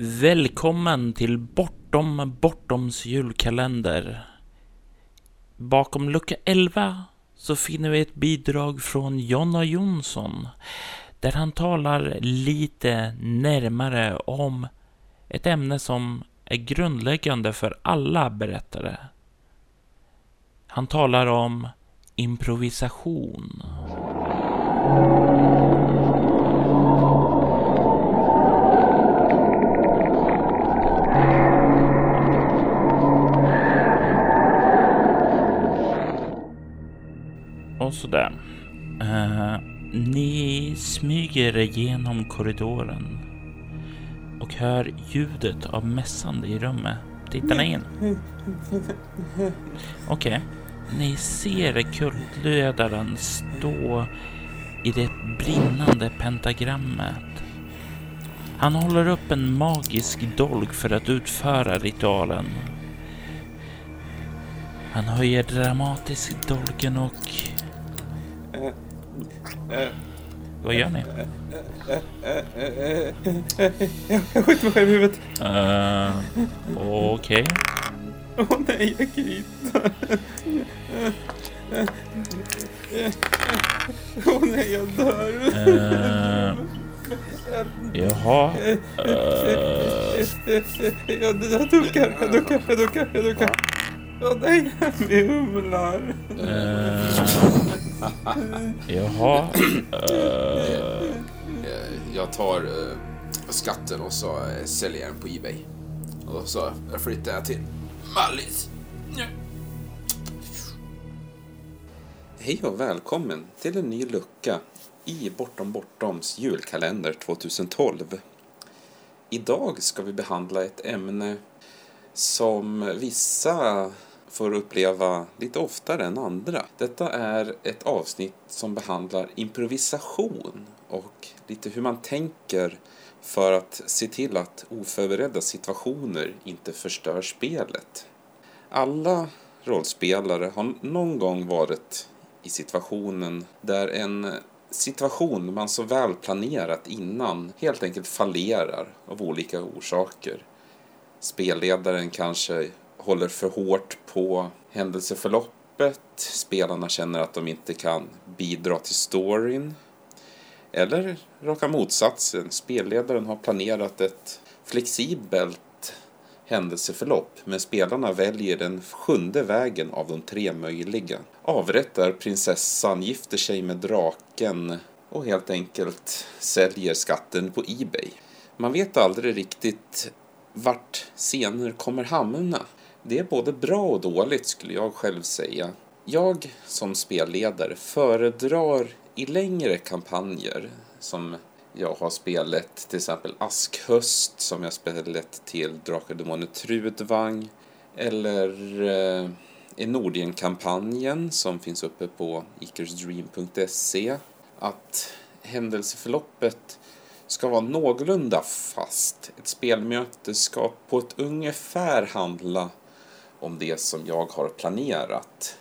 Välkommen till Bortom Bortoms julkalender. Bakom lucka 11 så finner vi ett bidrag från Jonna Jonsson där han talar lite närmare om ett ämne som är grundläggande för alla berättare. Han talar om improvisation. Sådär. Uh, ni smyger genom korridoren och hör ljudet av mässande i rummet. Tittar ni in? Okej. Okay. Ni ser kultledaren stå i det brinnande pentagrammet. Han håller upp en magisk dolk för att utföra ritualen. Han höjer dramatiskt dolken och vad gör ni? Jag skjuter mig själv i huvudet. Uh, Okej. Okay. Åh oh, nej, jag kryper. Åh oh, nej, jag dör. Uh, jaha. Uh, jag, jag duckar, jag duckar, jag duckar, jag duckar. Åh oh, nej, vi humlar. Uh, Jaha. Uh... Jag tar uh, skatten och så uh, säljer jag den på Ebay. Och så flyttar jag till Mallis. Hej och välkommen till en ny lucka i Bortom Bortoms julkalender 2012. Idag ska vi behandla ett ämne som vissa får uppleva lite oftare än andra. Detta är ett avsnitt som behandlar improvisation och lite hur man tänker för att se till att oförberedda situationer inte förstör spelet. Alla rollspelare har någon gång varit i situationen där en situation man så väl planerat innan helt enkelt fallerar av olika orsaker. Spelledaren kanske håller för hårt på händelseförloppet. Spelarna känner att de inte kan bidra till storyn. Eller raka motsatsen. Spelledaren har planerat ett flexibelt händelseförlopp men spelarna väljer den sjunde vägen av de tre möjliga. Avrättar prinsessan, gifter sig med draken och helt enkelt säljer skatten på Ebay. Man vet aldrig riktigt vart scener kommer hamna. Det är både bra och dåligt skulle jag själv säga. Jag som spelledare föredrar i längre kampanjer som jag har spelat till exempel Askhöst som jag spelat till Drakar Demoner Trudvang eller eh, Nordien-kampanjen som finns uppe på ikersdream.se att händelseförloppet ska vara någorlunda fast. Ett spelmöte ska på ett ungefär handla om det som jag har planerat.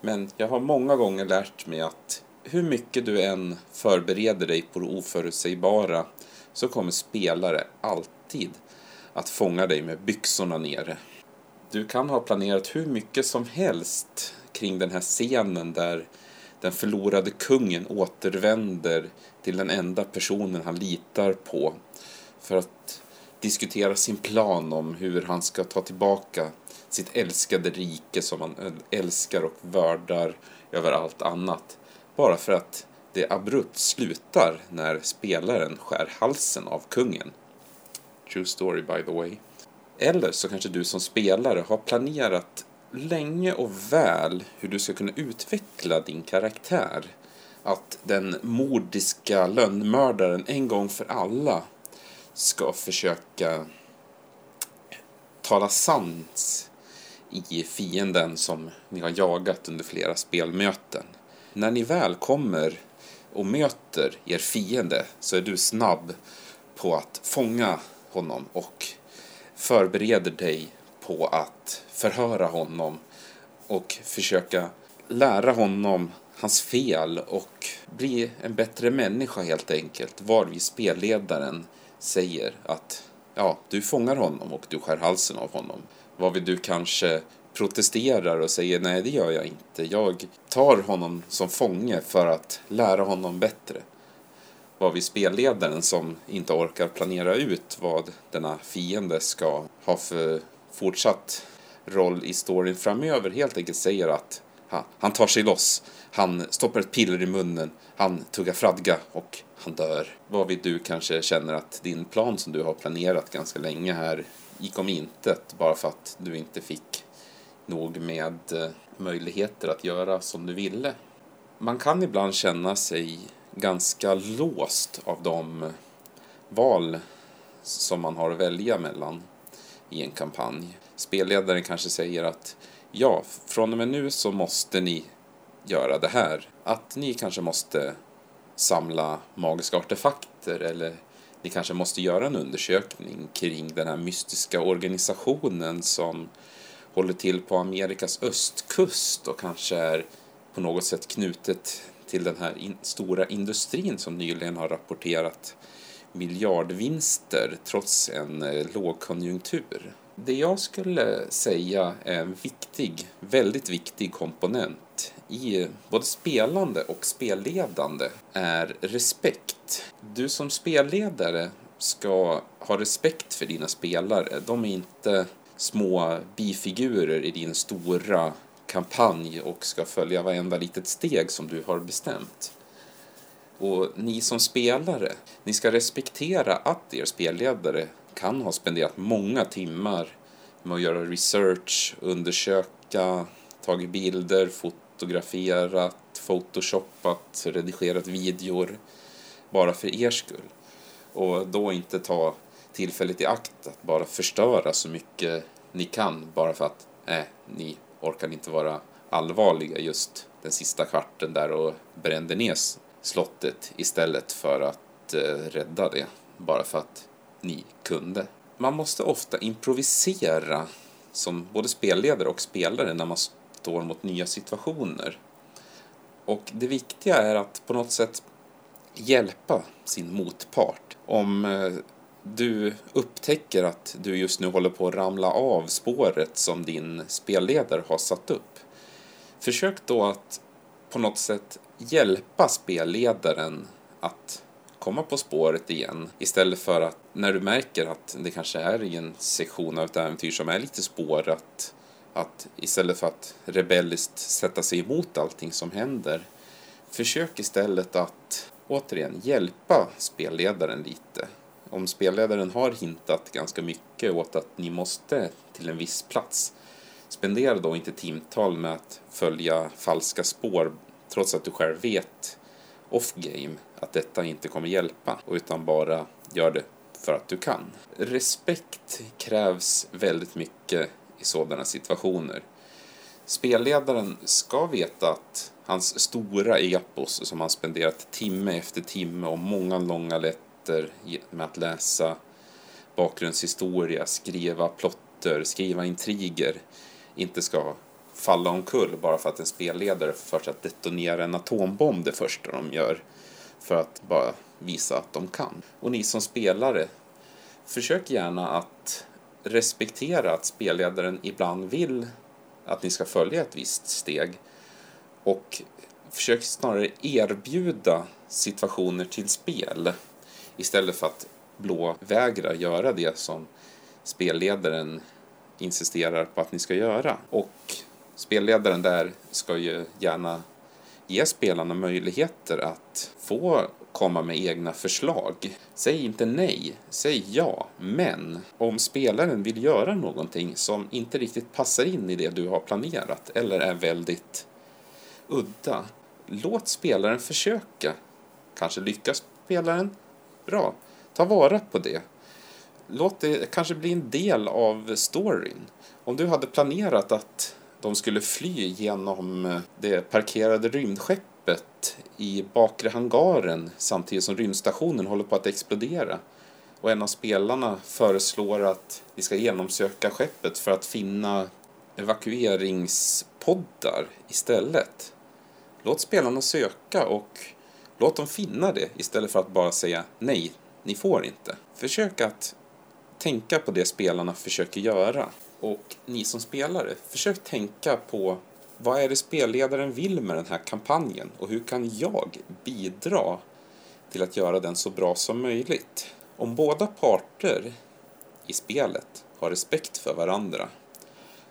Men jag har många gånger lärt mig att hur mycket du än förbereder dig på det oförutsägbara så kommer spelare alltid att fånga dig med byxorna nere. Du kan ha planerat hur mycket som helst kring den här scenen där den förlorade kungen återvänder till den enda personen han litar på för att diskutera sin plan om hur han ska ta tillbaka sitt älskade rike som han älskar och vördar över allt annat. Bara för att det abrupt slutar när spelaren skär halsen av kungen. True story by the way. Eller så kanske du som spelare har planerat länge och väl hur du ska kunna utveckla din karaktär. Att den mordiska lönnmördaren en gång för alla ska försöka tala sans i fienden som ni har jagat under flera spelmöten. När ni väl kommer och möter er fiende så är du snabb på att fånga honom och förbereder dig på att förhöra honom och försöka lära honom hans fel och bli en bättre människa helt enkelt. Varvid spelledaren säger att ja, du fångar honom och du skär halsen av honom. Varvid du kanske protesterar och säger nej, det gör jag inte. Jag tar honom som fånge för att lära honom bättre. Varvid spelledaren som inte orkar planera ut vad denna fiende ska ha för fortsatt roll i storyn framöver helt enkelt säger att han, han tar sig loss, han stoppar ett piller i munnen, han tuggar fradga och han dör. Varvid du kanske känner att din plan som du har planerat ganska länge här gick om intet bara för att du inte fick nog med eh, möjligheter att göra som du ville. Man kan ibland känna sig ganska låst av de eh, val som man har att välja mellan i en kampanj. Spelledaren kanske säger att ja, från och med nu så måste ni göra det här. Att ni kanske måste samla magiska artefakter eller ni kanske måste göra en undersökning kring den här mystiska organisationen som håller till på Amerikas östkust och kanske är på något sätt knutet till den här in stora industrin som nyligen har rapporterat miljardvinster trots en eh, lågkonjunktur. Det jag skulle säga är en viktig, väldigt viktig komponent i både spelande och spelledande är respekt. Du som spelledare ska ha respekt för dina spelare. De är inte små bifigurer i din stora kampanj och ska följa varenda litet steg som du har bestämt. Och ni som spelare, ni ska respektera att er spelledare kan ha spenderat många timmar med att göra research, undersöka, tagit bilder, fotograferat, photoshoppat, redigerat videor bara för er skull. Och då inte ta tillfället i akt att bara förstöra så mycket ni kan bara för att äh, ni orkar inte vara allvarliga just den sista kvarten där och brände ner slottet istället för att eh, rädda det bara för att ni kunde. Man måste ofta improvisera som både spelledare och spelare när man står mot nya situationer. Och det viktiga är att på något sätt hjälpa sin motpart. Om eh, du upptäcker att du just nu håller på att ramla av spåret som din spelledare har satt upp. Försök då att på något sätt hjälpa spelledaren att komma på spåret igen istället för att när du märker att det kanske är i en sektion av ett äventyr som är lite spårat att istället för att rebelliskt sätta sig emot allting som händer försök istället att återigen hjälpa spelledaren lite om spelledaren har hintat ganska mycket åt att ni måste till en viss plats, spendera då inte timtal med att följa falska spår trots att du själv vet off game att detta inte kommer hjälpa, utan bara gör det för att du kan. Respekt krävs väldigt mycket i sådana situationer. Spelledaren ska veta att hans stora epos som han spenderat timme efter timme och många långa letter med att läsa bakgrundshistoria, skriva plotter, skriva intriger inte ska falla omkull bara för att en spelledare får för sig att detonera en atombomb det första de gör för att bara visa att de kan. Och ni som spelare, försök gärna att respektera att spelledaren ibland vill att ni ska följa ett visst steg och försök snarare erbjuda situationer till spel istället för att blåvägra göra det som spelledaren insisterar på att ni ska göra. Och spelledaren där ska ju gärna ge spelarna möjligheter att få komma med egna förslag. Säg inte nej, säg ja, men om spelaren vill göra någonting som inte riktigt passar in i det du har planerat eller är väldigt udda, låt spelaren försöka. Kanske lyckas spelaren, Bra. Ta vara på det. Låt det kanske bli en del av storyn. Om du hade planerat att de skulle fly genom det parkerade rymdskeppet i bakre hangaren samtidigt som rymdstationen håller på att explodera och en av spelarna föreslår att vi ska genomsöka skeppet för att finna evakueringspoddar istället. Låt spelarna söka och Låt dem finna det istället för att bara säga nej, ni får inte. Försök att tänka på det spelarna försöker göra. Och ni som spelare, försök tänka på vad är det spelledaren vill med den här kampanjen och hur kan jag bidra till att göra den så bra som möjligt? Om båda parter i spelet har respekt för varandra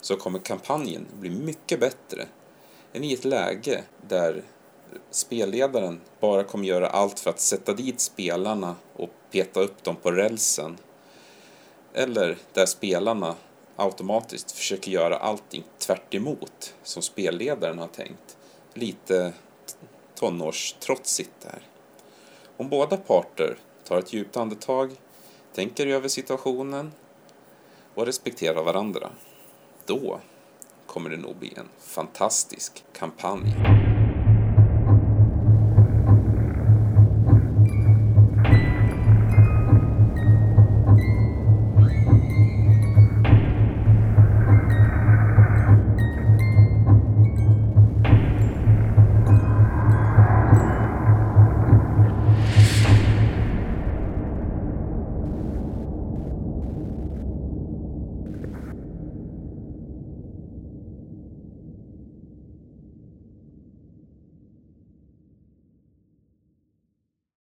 så kommer kampanjen bli mycket bättre än i ett läge där spelledaren bara kommer göra allt för att sätta dit spelarna och peta upp dem på rälsen. Eller där spelarna automatiskt försöker göra allting tvärt emot som spelledaren har tänkt. Lite tonårstrotsigt där. Om båda parter tar ett djupt andetag, tänker över situationen och respekterar varandra, då kommer det nog bli en fantastisk kampanj.